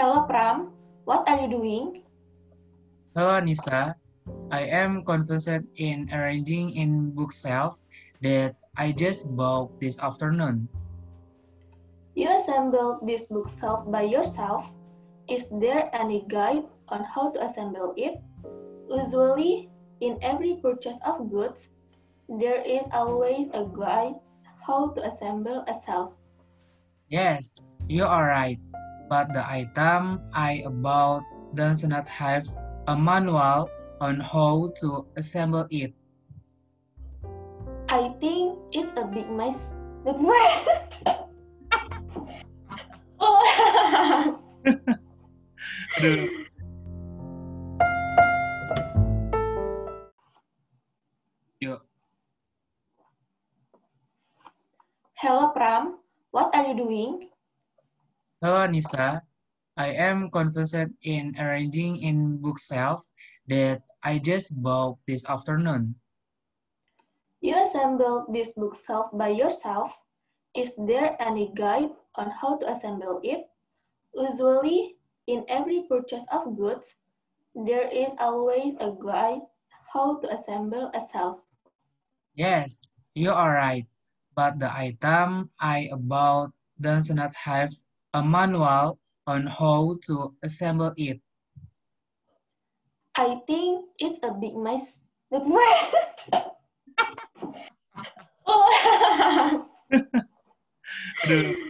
Hello Pram, what are you doing? Hello Anissa, I am confused in arranging in bookshelf that I just bought this afternoon. You assembled this bookshelf by yourself. Is there any guide on how to assemble it? Usually, in every purchase of goods, there is always a guide how to assemble a shelf. Yes, you are right, but the item I bought does not have a manual on how to assemble it. I think it's a big mess. Aduh. Yuk, Hello Pram, what are you doing? Hello Anissa, I am confused in arranging in bookshelf that I just bought this afternoon. You assembled this bookshelf by yourself. Is there any guide on how to assemble it? Usually, in every purchase of goods, there is always a guide how to assemble a shelf. Yes, you are right, but the item I bought does not have a manual on how to assemble it. I think it's a big mess. Aduh.